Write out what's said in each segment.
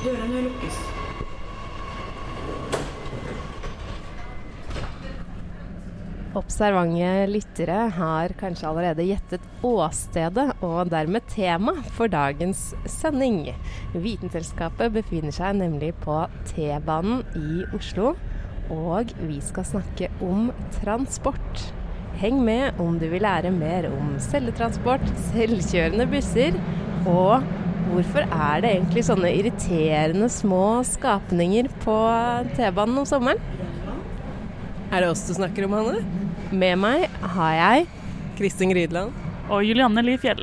Dørene lukkes. Observante lyttere har kanskje allerede gjettet åstedet og dermed tema for dagens sending. Vitenselskapet befinner seg nemlig på T-banen i Oslo, og vi skal snakke om transport. Heng med om du vil lære mer om celletransport, selvkjørende busser og hvorfor er det egentlig sånne irriterende små skapninger på T-banen om sommeren? Er det oss du snakker om, Hanne? Med meg har jeg Kristin Grydland. Og Julianne Li Fjell.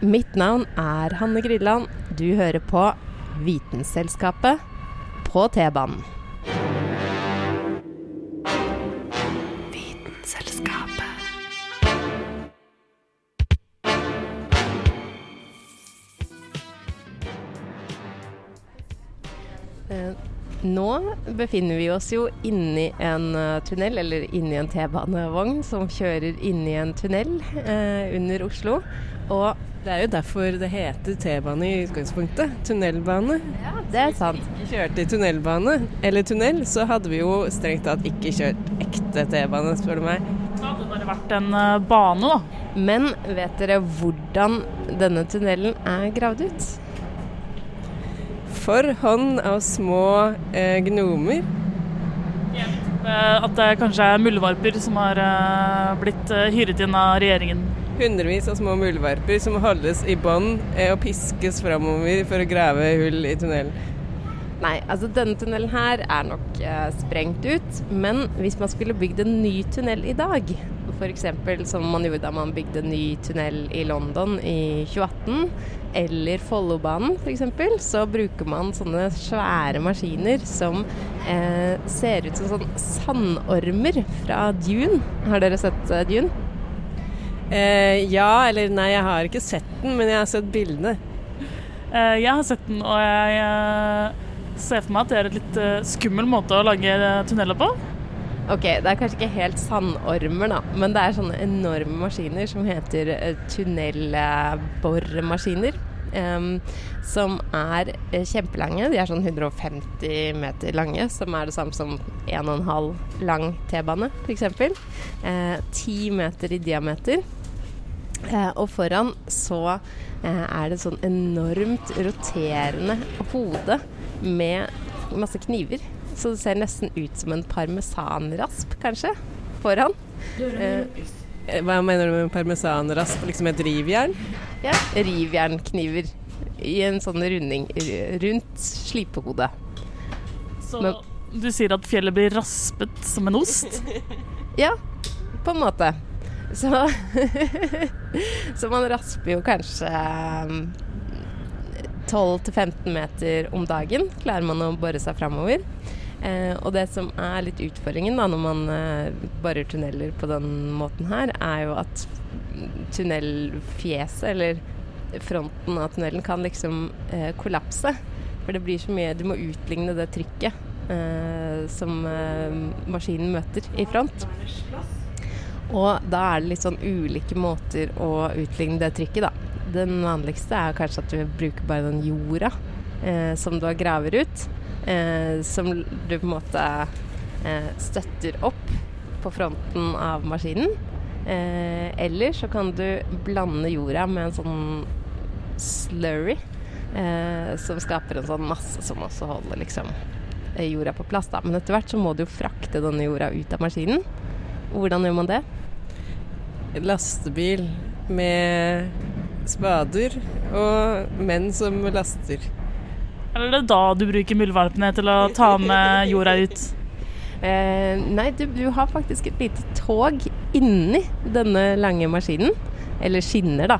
Mitt navn er Hanne Grydland. Du hører på Vitenselskapet på T-banen. Nå befinner vi oss jo inni en eh, tunnel, eller inni en T-banevogn som kjører inni en tunnel eh, under Oslo. Og Det er jo derfor det heter T-bane i utgangspunktet. Tunnelbane. Ja, det er sant. Hvis vi ikke kjørte i tunnelbane, eller tunnel, så hadde vi jo strengt tatt ikke kjørt ekte T-bane, spør du meg. Det hadde bare vært en eh, bane, da. Men vet dere hvordan denne tunnelen er gravd ut? For hånd av små eh, gnomer. Eh, At det kanskje er muldvarper som har eh, blitt eh, hyret inn av regjeringen. Hundrevis av små muldvarper som holdes i bånd eh, og piskes framover for å grave hull i tunnelen. Nei, altså denne tunnelen her er nok eh, sprengt ut. Men hvis man skulle bygd en ny tunnel i dag, f.eks. som man gjorde da man bygde ny tunnel i London i 2018, eller Follobanen f.eks., så bruker man sånne svære maskiner som eh, ser ut som sånn sandormer fra Dune. Har dere sett eh, Dune? Eh, ja eller nei, jeg har ikke sett den, men jeg har sett bildene. Eh, Jeg har sett den, og jeg eh, ser for meg at det er et litt eh, skummel måte å lage eh, tunneler på. Ok, det er kanskje ikke helt sandormer, da, men det er sånne enorme maskiner som heter eh, tunnelboremaskiner. Um, som er eh, kjempelange. De er sånn 150 meter lange, som er det samme som 1,5 lang T-bane, f.eks. Eh, 10 meter i diameter. Uh, og foran så uh, er det sånn enormt roterende hode med masse kniver. Så det ser nesten ut som en parmesanrasp, kanskje, foran. Eh. Hva mener du med parmesanrasp? Liksom et rivjern? Ja, rivjernkniver i en sånn runding rundt slipehodet. Så Men- du sier at fjellet blir raspet som en ost? Ja, på en måte. Så, så man rasper jo kanskje um, 12-15 meter om dagen, klarer man å bore seg framover. Eh, og det som er litt utfordringen da, når man eh, borer tunneler på den måten her, er jo at tunnelfjeset, eller fronten av tunnelen, kan liksom eh, kollapse. For det blir så mye Du må utligne det trykket eh, som eh, maskinen møter i front. Og da er det litt sånn ulike måter å utligne det trykket, da. Den vanligste er kanskje at du bruker bare den jorda eh, som du har graver ut. Eh, som du på en måte eh, støtter opp på fronten av maskinen. Eh, eller så kan du blande jorda med en sånn slurry eh, som skaper en sånn masse som også holder liksom eh, jorda på plass. Da. Men etter hvert så må du jo frakte denne jorda ut av maskinen. Hvordan gjør man det? Lastebil med spader og menn som laster. Eller er det da du bruker muldvarpene til å ta med jorda ut? Eh, nei, du, du har faktisk et lite tog inni denne lange maskinen. Eller skinner, da.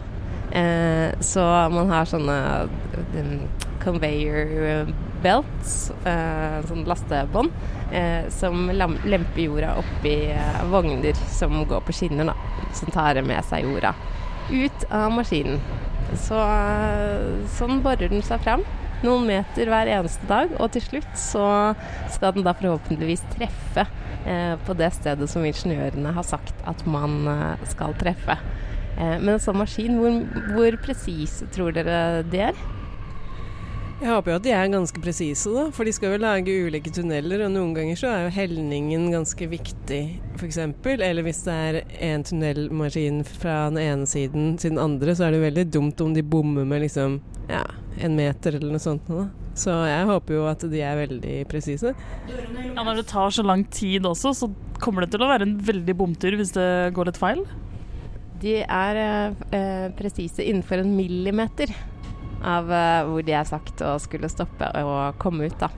Eh, så man har sånne um, conveyor belts, eh, sånn lastebånd, eh, som lemper jorda oppi eh, vogner som går på skinner, da. Som tar med seg jorda ut av maskinen. Så eh, sånn borer den seg fram. Noen meter hver eneste dag, og til slutt så skal den da forhåpentligvis treffe eh, på det stedet som ingeniørene har sagt at man eh, skal treffe. Eh, men en sånn maskin, hvor, hvor presis tror dere det er? Jeg håper jo at de er ganske presise, da. For de skal jo lage ulike tunneler, og noen ganger så er jo helningen ganske viktig, f.eks. Eller hvis det er en tunnelmaskin fra den ene siden til den andre, så er det jo veldig dumt om de bommer med liksom ja, en meter eller noe sånt. Da. Så jeg håper jo at de er veldig presise. Ja, Når det tar så lang tid også, så kommer det til å være en veldig bomtur hvis det går litt feil. De er eh, eh, presise innenfor en millimeter av eh, hvor de er sagt å skulle stoppe og komme ut, da.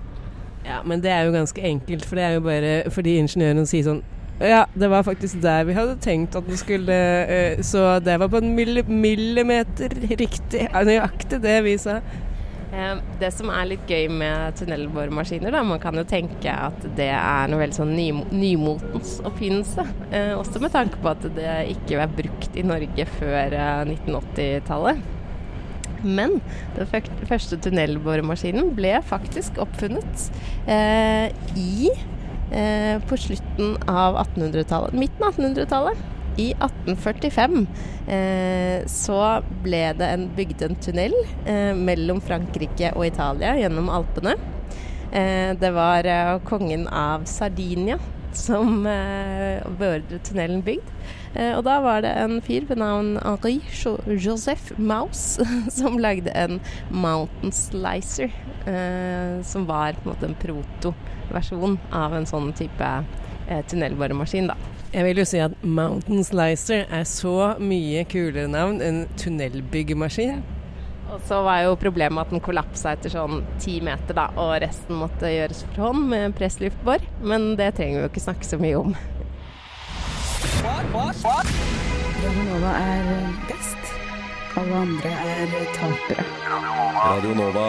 Ja, men det er jo ganske enkelt, for det er jo bare fordi ingeniøren sier sånn ja, det var faktisk der vi hadde tenkt at den skulle eh, Så det var på en millimeter riktig. Nøyaktig det vi sa. Eh, Det som er litt gøy med tunnelboremaskiner, da, man kan jo tenke at det er noe veldig sånn ny, nymotens oppfinnelse. Eh, også med tanke på at det ikke var brukt i Norge før eh, 1980-tallet. Men den første tunnelboremaskinen ble faktisk oppfunnet eh, i eh, på slutten av 1800-tallet, midten av 1800-tallet. I 1845 eh, så ble det en, bygd en tunnel eh, mellom Frankrike og Italia gjennom Alpene. Eh, det var eh, kongen av Sardinia som eh, beordret tunnelen bygd. Eh, og da var det en fyr ved navn Henri Jo- Joseph Maus som lagde en Mountain Slicer, eh, som var på en måte en protoversjon av en sånn type eh, tunnelboremaskin, da. Jeg vil jo si at Mountain Slicer er så mye kulere navn enn tunnelbyggemaskin. Og så var jo problemet at den kollapsa etter sånn ti meter, da, og resten måtte gjøres for hånd med pressluftbor. Men det trenger vi jo ikke snakke så mye om. Radio Nova er best. Alle andre er tapere. Radio Nova.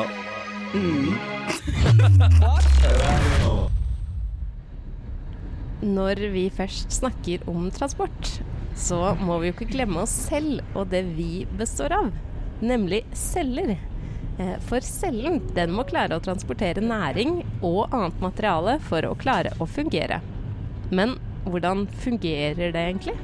Når vi først snakker om transport, så må vi jo ikke glemme oss selv og det vi består av, nemlig celler. Eh, For cellen den må klare å transportere næring og annet materiale for å klare å fungere. Men hvordan fungerer det egentlig?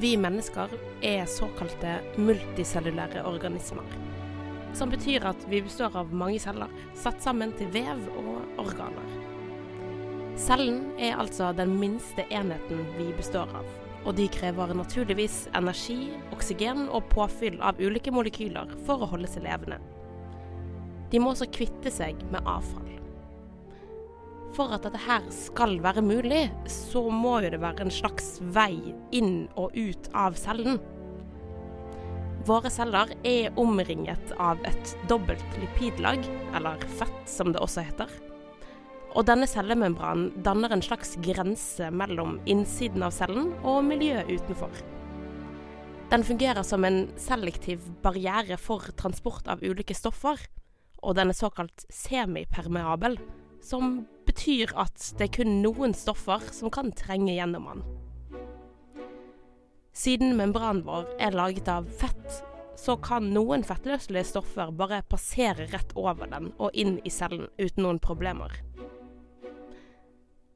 Vi mennesker er såkalte multicellulære organismer. Som betyr at vi består av mange celler, satt sammen til vev og organer. Cellen er altså den minste enheten vi består av. Og de krever naturligvis energi, oksygen og påfyll av ulike molekyler for å holde seg levende. De må også kvitte seg med avfall. For at dette her skal være mulig, så må jo det være en slags vei inn og ut av cellen. Våre celler er omringet av et dobbelt lipidlag, eller fett som det også heter. Og denne cellemembranen danner en slags grense mellom innsiden av cellen og miljøet utenfor. Den fungerer som en selektiv barriere for transport av ulike stoffer, og den er såkalt semipermeabel, som betyr at det er kun noen stoffer som kan trenge gjennom den. Siden membranen vår er laget av fett, så kan noen fettløselige stoffer bare passere rett over den og inn i cellen uten noen problemer.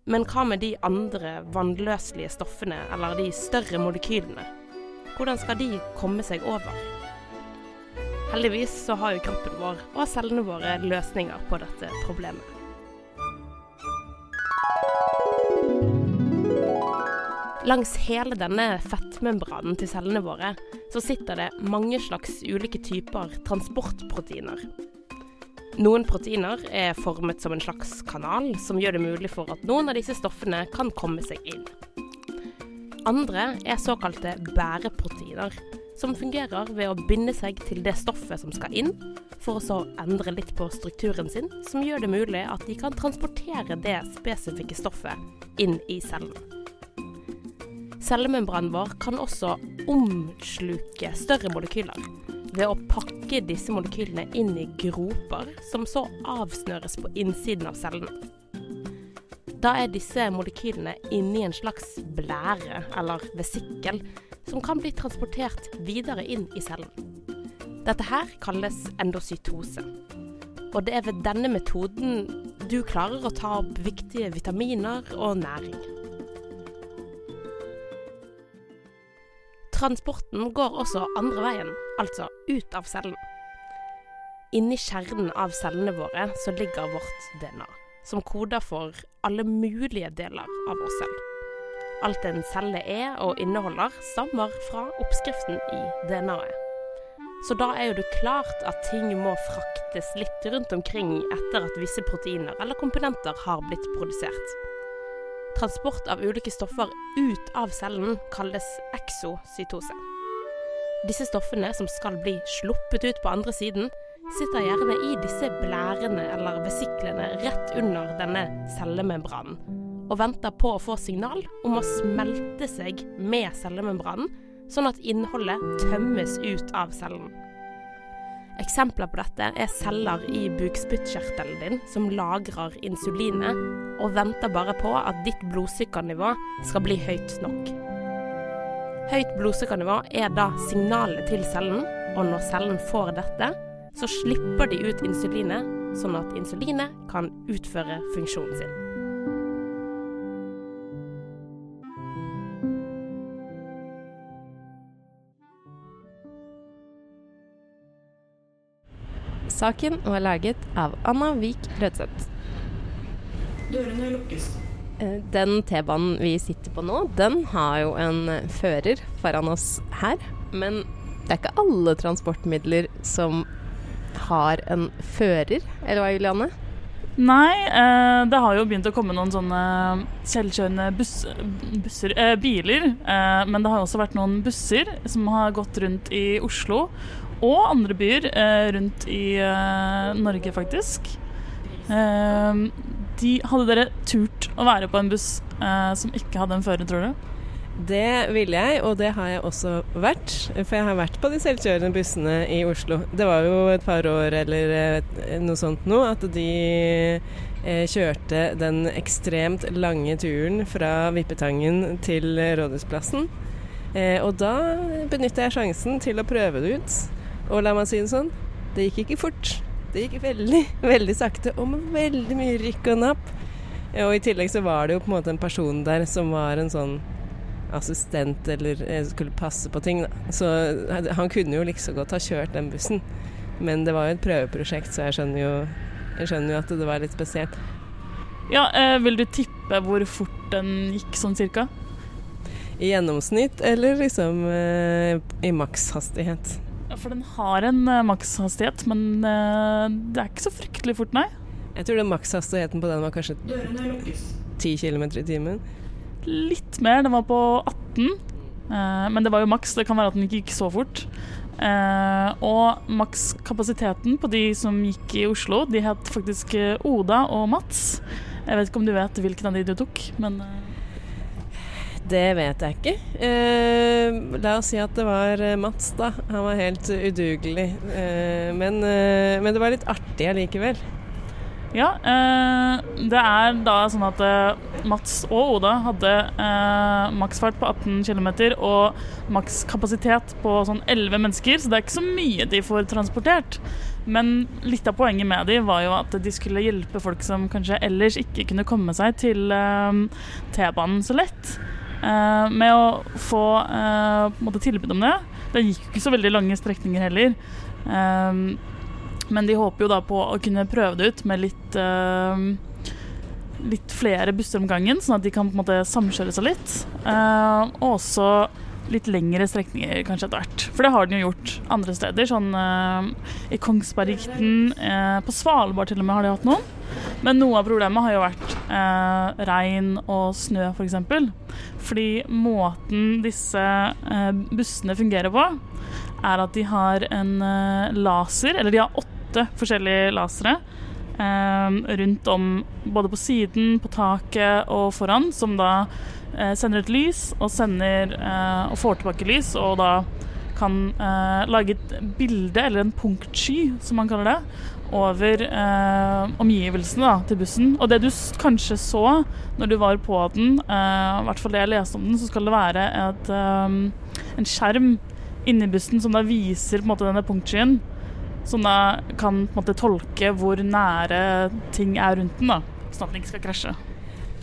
Men hva med de andre vannløselige stoffene, eller de større molekylene? Hvordan skal de komme seg over? Heldigvis så har jo kroppen vår og cellene våre løsninger på dette problemet. Langs hele denne fettmembranen til cellene våre så sitter det mange slags ulike typer transportproteiner. Noen proteiner er formet som en slags kanal, som gjør det mulig for at noen av disse stoffene kan komme seg inn. Andre er såkalte bæreproteiner, som fungerer ved å binde seg til det stoffet som skal inn, for å så endre litt på strukturen sin, som gjør det mulig at de kan transportere det spesifikke stoffet inn i cellen. Cellemembranen vår kan også omsluke større molekyler ved å pakke disse molekylene inn i groper, som så avsnøres på innsiden av cellene. Da er disse molekylene inni en slags blære, eller vesikkel, som kan bli transportert videre inn i cellen. Dette her kalles endocytose. Og det er ved denne metoden du klarer å ta opp viktige vitaminer og næring. Transporten går også andre veien, altså ut av cellen. Inni kjernen av cellene våre så ligger vårt DNA, som koder for alle mulige deler av oss selv. Alt en celle er og inneholder, stammer fra oppskriften i DNA-et. Så da er jo det klart at ting må fraktes litt rundt omkring etter at visse proteiner eller komponenter har blitt produsert. Transport av ulike stoffer ut av cellen kalles exocytose. Disse stoffene som skal bli sluppet ut på andre siden, sitter gjerne i disse blærene eller vesiklene rett under denne cellemembranen, og venter på å få signal om å smelte seg med cellemembranen, sånn at innholdet tømmes ut av cellen. Eksempler på dette er celler i bukspyttkjertelen din som lagrer insulinet og venter bare på at ditt blodsukkernivå skal bli høyt nok. Høyt blodsukkernivå er da signalet til cellen, og når cellen får dette, så slipper de ut insulinet, sånn at insulinet kan utføre funksjonen sin. Saken var laget av Anna Vik Rødseth. Dørene lukkes. Eh, Den T-banen vi sitter på nå, den har jo en fører foran oss her. Men det er ikke alle transportmidler som har en fører, eller hva, Juliane? Nei, eh, det har jo begynt å komme noen sånne selvkjørende buss, busser, eh, biler. Eh, men det har også vært noen busser som har gått rundt i Oslo og andre byer eh, rundt i eh, Norge, faktisk. Eh, de, hadde dere turt å være på en buss som ikke hadde en fører, tror du? Det ville jeg, og det har jeg også vært. For jeg har vært på de selvkjørende bussene i Oslo. Det var jo et par år eller noe sånt nå at de kjørte den ekstremt lange turen fra Vippetangen til Rådhusplassen. Og da benytta jeg sjansen til å prøve det ut. Og la meg si det sånn, det gikk ikke fort. Det gikk veldig, veldig sakte, og med veldig mye rykk og napp. Og i tillegg så var det jo på en måte en person der som var en sånn assistent eller eh, skulle passe på ting. Da. Så han kunne jo like så godt ha kjørt den bussen. Men det var jo et prøveprosjekt, så jeg skjønner jo, jeg skjønner jo at det var litt spesielt. Ja, eh, Vil du tippe hvor fort den gikk, sånn cirka? I gjennomsnitt eller liksom eh, i makshastighet? Ja, For den har en eh, makshastighet, men eh, det er ikke så fryktelig fort, nei. Jeg tror den makshastigheten på den var kanskje Dørene 10 km i timen. Litt mer, den var på 18. Eh, men det var jo maks, det kan være at den ikke gikk så fort. Eh, og makskapasiteten på de som gikk i Oslo, de het faktisk Oda og Mats. Jeg vet ikke om du vet hvilken av de du tok, men Det vet jeg ikke. Eh, la oss si at det var eh, Mats, da. Han var helt udugelig. Eh, men, eh, men det var litt artig allikevel. Ja, eh, det er da sånn at eh, Mats og Oda hadde maksfart på 18 km og makskapasitet på sånn 11 mennesker, så det er ikke så mye de får transportert. Men litt av poenget med de var jo at de skulle hjelpe folk som kanskje ellers ikke kunne komme seg til T-banen så lett. Eh, med å få måte tilbud om det. Det gikk jo ikke så veldig lange strekninger heller. Eh, men de håper jo da på å kunne prøve det ut med litt eh, Litt flere busser om gangen, sånn at de kan på en måte samkjøre seg litt. Og også litt lengre strekninger kanskje etter hvert. For det har den jo gjort andre steder. Sånn eh, i Kongsbergikten, eh, på Svalbard til og med har de hatt noen. Men noe av problemet har jo vært eh, regn og snø, f.eks. For eksempel. Fordi måten disse eh, bussene fungerer på, er at de har en eh, laser, eller de har åtte forskjellige lasere, eh, rundt om både på siden, på taket og foran, som da sender et lys og sender eh, og får tilbake lys, og da kan eh, lage et bilde, eller en punktsky, som man kaller det, over eh, omgivelsene til bussen. Og det du kanskje så når du var på den, eh, i hvert fall det jeg leste om den, så skal det være et, eh, en skjerm inni bussen som da viser måte denne punktskyen. Som da kan måte tolke hvor nære ting er rundt den, da, sånn at den ikke skal krasje.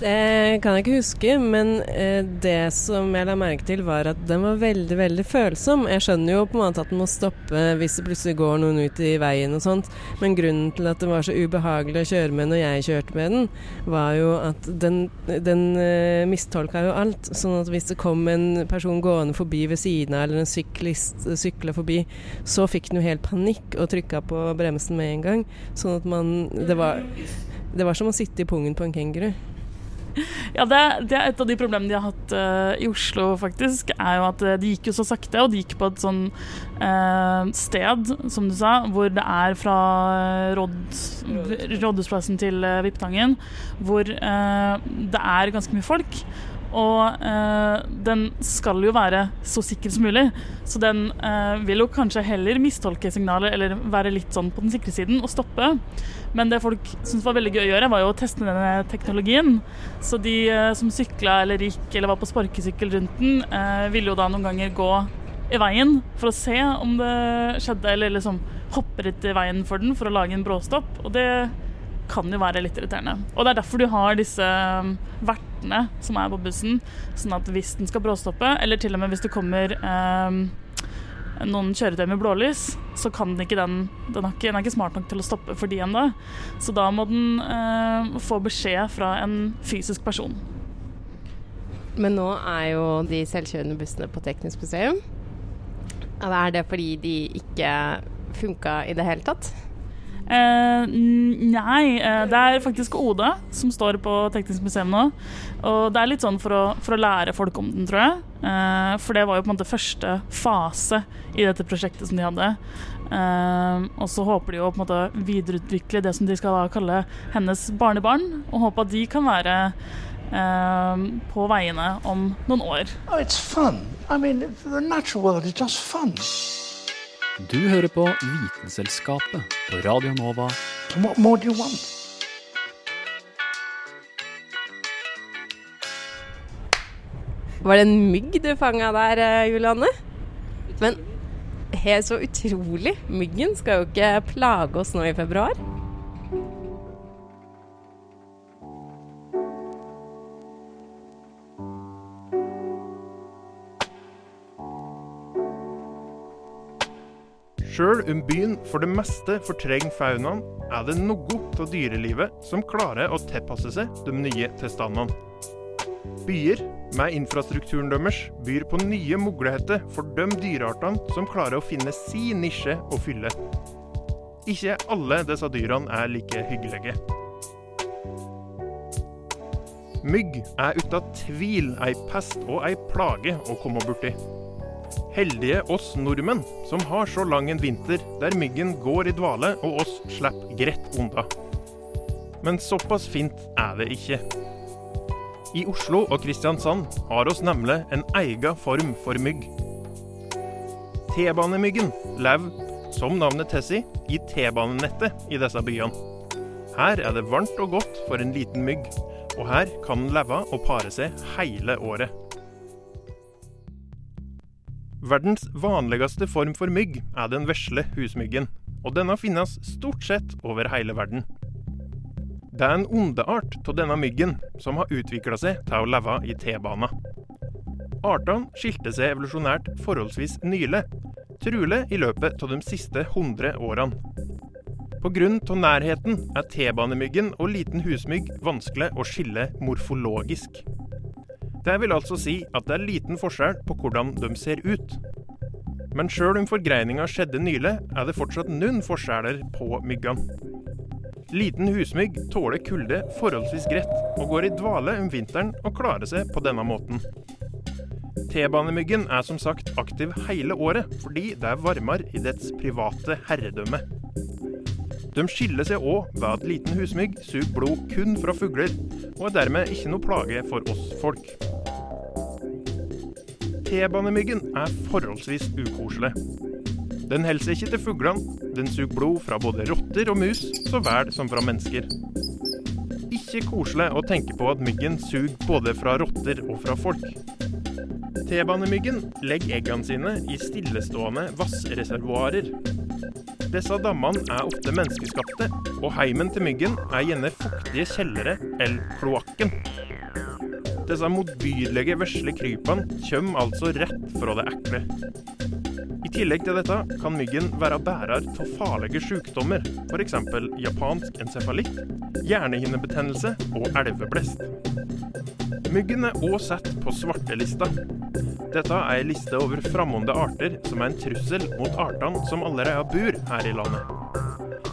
Det kan jeg ikke huske, men eh, det som jeg la merke til var at den var veldig, veldig følsom. Jeg skjønner jo på en måte at den må stoppe hvis det plutselig går noen ut i veien og sånt, men grunnen til at det var så ubehagelig å kjøre med når jeg kjørte med den, var jo at den, den eh, mistolka jo alt. Sånn at hvis det kom en person gående forbi ved siden av, eller en syklist eh, sykla forbi, så fikk den jo helt panikk og trykka på bremsen med en gang. Sånn at man Det var, det var som å sitte i pungen på en kenguru. Ja, det, det er et av de problemene de har hatt uh, i Oslo, faktisk. Er jo at eh, de gikk jo så sakte, og de gikk på et sånn uh, sted, som du sa, hvor det er fra Rådhusplassen til uh, Vippetangen, hvor uh, det er ganske mye folk. Og eh, den skal jo være så sikker som mulig, så den eh, vil jo kanskje heller mistolke signalet eller være litt sånn på den sikre siden og stoppe. Men det folk syntes var veldig gøy å gjøre, var jo å teste denne teknologien. Så de eh, som sykla eller gikk eller var på sparkesykkel rundt den, eh, ville jo da noen ganger gå i veien for å se om det skjedde, eller liksom hoppe rett i veien for den for å lage en bråstopp. Og det kan jo være litt irriterende. Og det er derfor du har disse um, vertene som er på bussen, sånn at hvis den skal bråstoppe, eller til og med hvis det kommer eh, noen kjøretøy med blålys, så kan den ikke den Den er ikke, den er ikke smart nok til å stoppe for de ennå. Så da må den eh, få beskjed fra en fysisk person. Men nå er jo de selvkjørende bussene på Teknisk museum. Er det fordi de ikke funka i det hele tatt? N- nei, uh, det er faktisk Oda som står på Teknisk museum nå. Og det er litt sånn for å, for å lære folk om den, tror jeg. Uh, for det var jo på en måte første fase i dette prosjektet som de hadde. Og så håper de jo på en måte videreutvikle det som de skal da kalle hennes barnebarn, og håpe at de kan være på veiene om noen år. Oh, it's fun. I mean, the natural world is just. Du hører på Vitenselskapet på Radio Nova. What more do you want? Var det en mygg du fanga der, eh, Julianne? Men helt så utrolig. Myggen skal jo ikke plage oss nå i februar. Sjøl om byen for det meste fortrenger faunaen, er det noe av dyrelivet som klarer å tilpasse seg de nye tilstandene. Byer med infrastrukturen deres byr på nye muligheter for de dyreartene som klarer å finne sin nisje å fylle. Ikke alle disse dyrene er like hyggelige. Mygg er uten tvil ei pest og ei plage å komme borti. Heldige oss nordmenn som har så lang en vinter der myggen går i dvale og oss slipper greit unna. Men såpass fint er det ikke. I Oslo og Kristiansand har oss nemlig en egen form for mygg. T-banemyggen lever, som navnet tilsier, i T-banenettet i disse byene. Her er det varmt og godt for en liten mygg, og her kan den leve og pare seg hele året. Verdens vanligste form for mygg er den vesle husmyggen, og denne finnes stort sett over hele verden. Det er en ondeart av denne myggen som har utvikla seg til å leve i T-bana. Artene skilte seg evolusjonært forholdsvis nylig, trolig i løpet av de siste 100 årene. Pga. nærheten er T-banemyggen og liten husmygg vanskelig å skille morfologisk. Det vil altså si at det er liten forskjell på hvordan de ser ut. Men sjøl om forgreininga skjedde nylig, er det fortsatt noen forskjeller på myggene. Liten husmygg tåler kulde forholdsvis greit, og går i dvale om vinteren og klarer seg på denne måten. T-banemyggen er som sagt aktiv hele året, fordi det er varmere i dets private herredømme. De skiller seg òg ved at liten husmygg suger blod kun fra fugler, og er dermed ikke noe plage for oss folk. T-banemyggen er forholdsvis ukoselig. Den holder ikke til fuglene, den suger blod fra både rotter og mus, så vel som fra mennesker. Ikke koselig å tenke på at myggen suger både fra rotter og fra folk. T-banemyggen legger eggene sine i stillestående vassreservoarer. Disse dammene er ofte menneskeskapte, og heimen til myggen er gjerne fuktige kjellere eller kloakken. Disse motbydelige vesle krypene kommer altså rett fra det ekle. I tillegg til dette kan myggen være bærer av farlige sykdommer, f.eks. japansk encefalitt, hjernehinnebetennelse og elveblest. Myggen er òg satt på svartelista. Dette er ei liste over fremmede arter som er en trussel mot artene som allerede bor her i landet.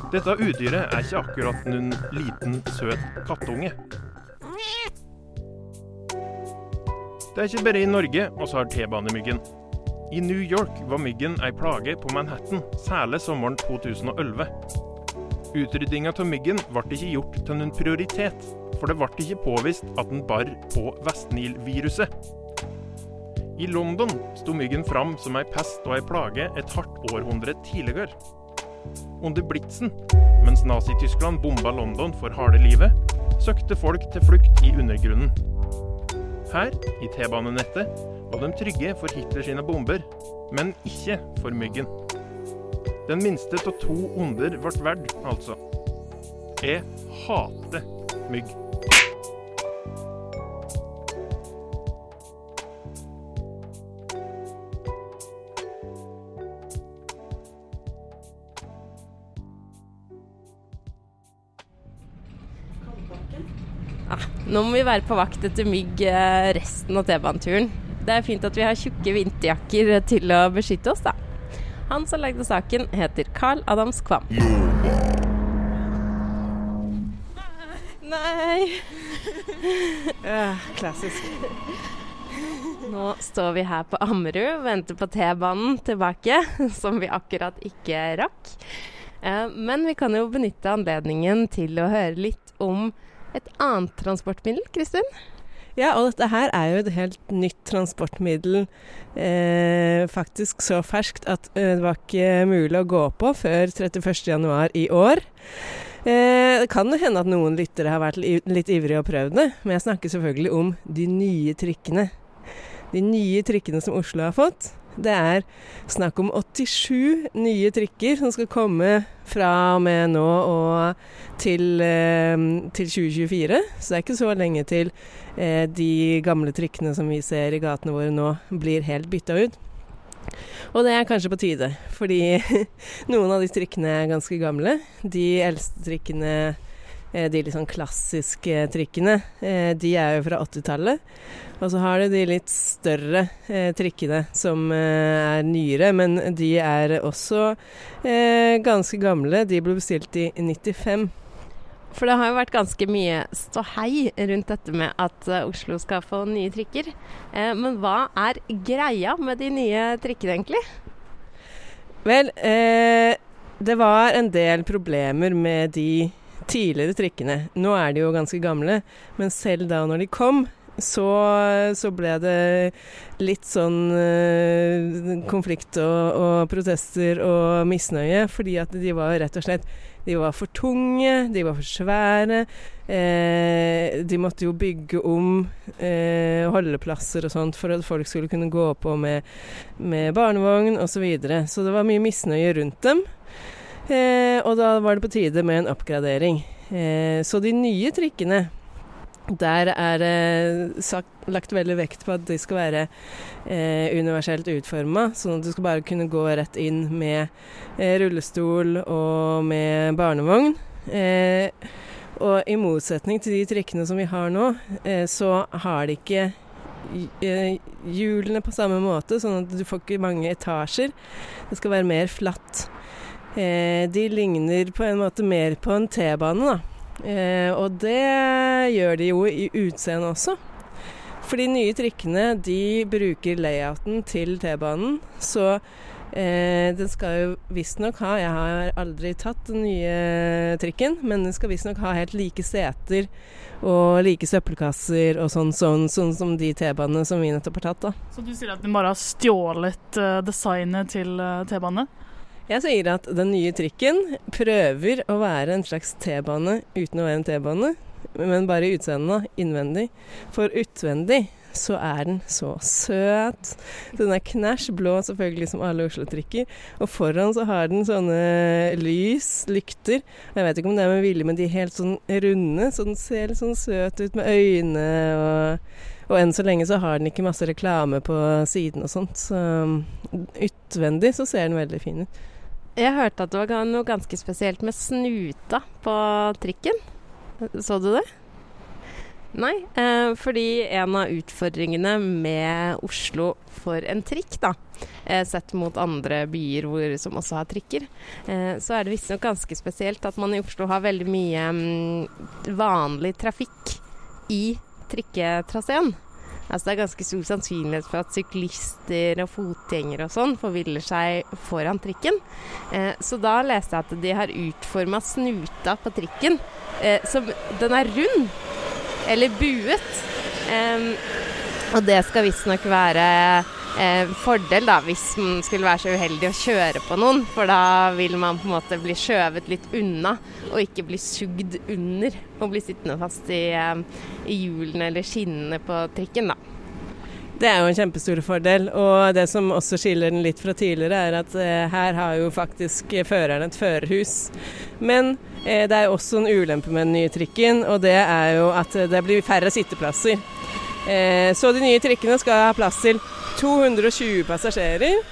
Dette udyret er ikke akkurat noen liten, søt kattunge. Det er ikke bare i Norge vi har T-banemyggen. I New York var myggen ei plage på Manhattan, særlig sommeren 2011. Utryddinga av myggen ble ikke gjort til noen prioritet, for det ble ikke påvist at den bar på Vestnil-viruset. I London sto myggen fram som ei pest og ei plage et hardt århundre tidligere. Under blitsen, mens Nazi-Tyskland bomba London for harde livet, søkte folk til flukt i undergrunnen. Her, i T-banenettet, var de trygge for Hitler sine bomber, men ikke for myggen. Den minste av to onder ble verd, altså. Jeg hater mygg. Nå må vi være på vakt etter mygg eh, resten av T-baneturen. Det er fint at vi har tjukke vinterjakker til å beskytte oss, da. Han som lagde saken, heter Carl Adams Kvam. Nei Ja, klassisk. Nå står vi her på Ammerud og venter på T-banen tilbake, som vi akkurat ikke rakk. Eh, Men vi kan jo benytte anledningen til å høre litt om et annet transportmiddel, Kristin. Ja, og dette her er jo et helt nytt transportmiddel. Eh, faktisk så ferskt at eh, det var ikke mulig å gå på før 31.1 i år. Eh, det kan jo hende at noen lyttere har vært litt ivrige og prøvd det, men jeg snakker selvfølgelig om de nye trikkene. De nye trikkene som Oslo har fått. Det er snakk om 87 nye trikker som skal komme fra og med nå og til, eh, til 2024. Så det er ikke så lenge til eh, de gamle trikkene som vi ser i gatene våre nå, blir helt bytta ut. Og det er kanskje på tide, fordi noen av de trikkene er ganske gamle. De eldste trikkene, de litt sånn klassiske trikkene, eh, de er jo fra 80-tallet. Og så har du de litt større eh, trikkene som eh, er nyere, men de er også eh, ganske gamle. De ble bestilt i 95. For det har jo vært ganske mye ståhei rundt dette med at eh, Oslo skal få nye trikker. Eh, Men hva er greia med de nye trikkene, egentlig? Vel, eh, det var en del problemer med de tidligere trikkene. Nå er de jo ganske gamle, men selv da når de kom, så, så ble det litt sånn eh, konflikt og, og protester og misnøye, fordi at de var rett og slett de var for tunge, de var for svære. Eh, de måtte jo bygge om eh, holdeplasser og sånt for at folk skulle kunne gå på med, med barnevogn osv. Så, videre. så det var mye misnøye rundt dem. Eh, og da var det på tide med en oppgradering. Eh, så de nye trikkene der er det eh, lagt veldig vekt på at de skal være eh, universelt utforma, sånn at du skal bare kunne gå rett inn med eh, rullestol og med barnevogn. Eh, og i motsetning til de trikkene som vi har nå, eh, så har de ikke eh, hjulene på samme måte, sånn at du får ikke mange etasjer. Det skal være mer flatt. Eh, de ligner på en måte mer på en T-bane, da. Eh, og det gjør de jo i utseendet også. For de nye trikkene de bruker layouten til T-banen. Så Eh, den skal jo visstnok ha Jeg har aldri tatt den nye trikken, men den skal visstnok ha helt like seter og like søppelkasser og sånn, sånn, sånn som de T-banene som vi nettopp har tatt. da. Så du sier at den bare har stjålet uh, designet til uh, T-banene? Jeg sier at den nye trikken prøver å være en slags T-bane uten å være en T-bane, men bare i utseendet, innvendig. For utvendig så er den så søt. Den er knæsj blå, selvfølgelig, som alle Oslo-trikker. Og foran så har den sånne lys, lykter. Jeg vet ikke om det er med vilje, men de er helt sånn runde, så den ser litt sånn søt ut med øyne og og enn så lenge så har den ikke masse reklame på siden og sånt. Så utvendig så ser den veldig fin ut. Jeg hørte at det var noe ganske spesielt med snuta på trikken. Så du det? Nei, eh, fordi en av utfordringene med Oslo for en trikk, da, eh, sett mot andre byer hvor, som også har trikker, eh, så er det visstnok ganske spesielt at man i Oslo har veldig mye mm, vanlig trafikk i trikketraseen. Altså det er ganske stor sannsynlighet for at syklister og fotgjengere og sånn forviller seg foran trikken. Eh, så da leste jeg at de har utforma snuta på trikken eh, som Den er rund eller buet. Eh, og det skal visstnok være eh, fordel da, hvis man skulle være så uheldig å kjøre på noen. For da vil man på en måte bli skjøvet litt unna, og ikke bli sugd under og bli sittende fast i, eh, i hjulene eller skinnene på trikken. da. Det er jo en kjempestor fordel. Og det som også skiller den litt fra tidligere, er at eh, her har jo faktisk føreren et førerhus. Men eh, det er jo også en ulempe med den nye trikken, og det er jo at det blir færre sitteplasser. Eh, så de nye trikkene skal ha plass til 220 passasjerer,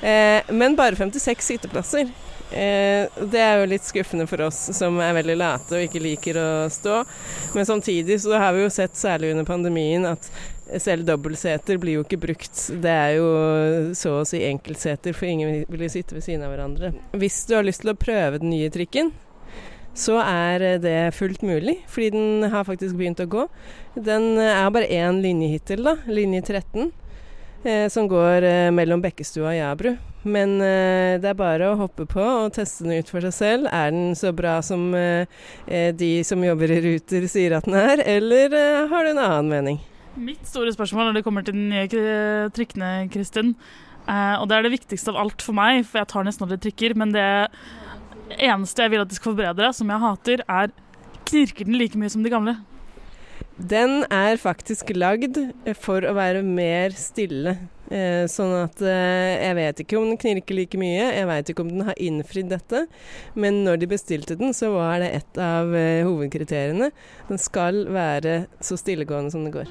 eh, men bare 56 sitteplasser. Eh, det er jo litt skuffende for oss som er veldig late og ikke liker å stå. Men samtidig så har vi jo sett, særlig under pandemien, at selv dobbeltseter blir jo ikke brukt. Det er jo så å si enkeltseter, for ingen vil sitte ved siden av hverandre. Hvis du har lyst til å prøve den nye trikken, så er det fullt mulig, fordi den har faktisk begynt å gå. Den er bare én linje hittil, da, linje 13, eh, som går eh, mellom Bekkestua og Jabru. Men eh, det er bare å hoppe på og teste den ut for seg selv. Er den så bra som eh, eh, de som jobber i Ruter sier at den er, eller eh, har du en annen mening? Mitt store spørsmål når det kommer til de nye trikkene, Kristin, eh, og det er det viktigste av alt for meg, for jeg tar nesten aldri trikker, men det eneste jeg vil at de skal forbedre, som jeg hater, er knirker den like mye som de gamle? Den er faktisk lagd for å være mer stille. Eh, sånn at eh, jeg vet ikke om den knirker like mye, jeg vet ikke om den har innfridd dette. Men når de bestilte den, så var det et av eh, hovedkriteriene. Den skal være så stillegående som det går.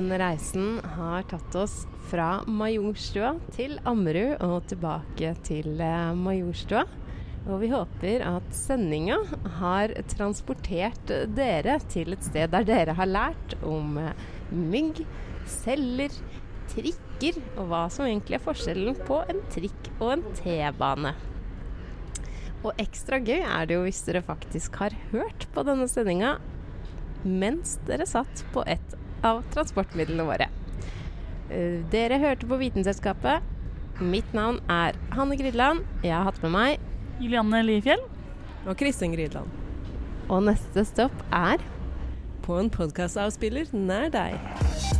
Denne reisen har tatt oss fra Majorstua til Ammerud og tilbake til eh, Majorstua. Og vi håper at sendinga har transportert dere til et sted der dere har lært om eh, mygg, celler, trikker og hva som egentlig er forskjellen på en trikk og en T-bane. Og ekstra gøy er det jo hvis dere faktisk har hørt på denne sendinga mens dere satt på et av transportmidlene våre. Eh, Dere hørte på Vitenselskapet. Mitt navn er Hanne Grydland. Jeg har hatt med meg Julianne Liefjell. Og Kristin Gridland. Og neste stopp er På en podkastavspiller nær deg.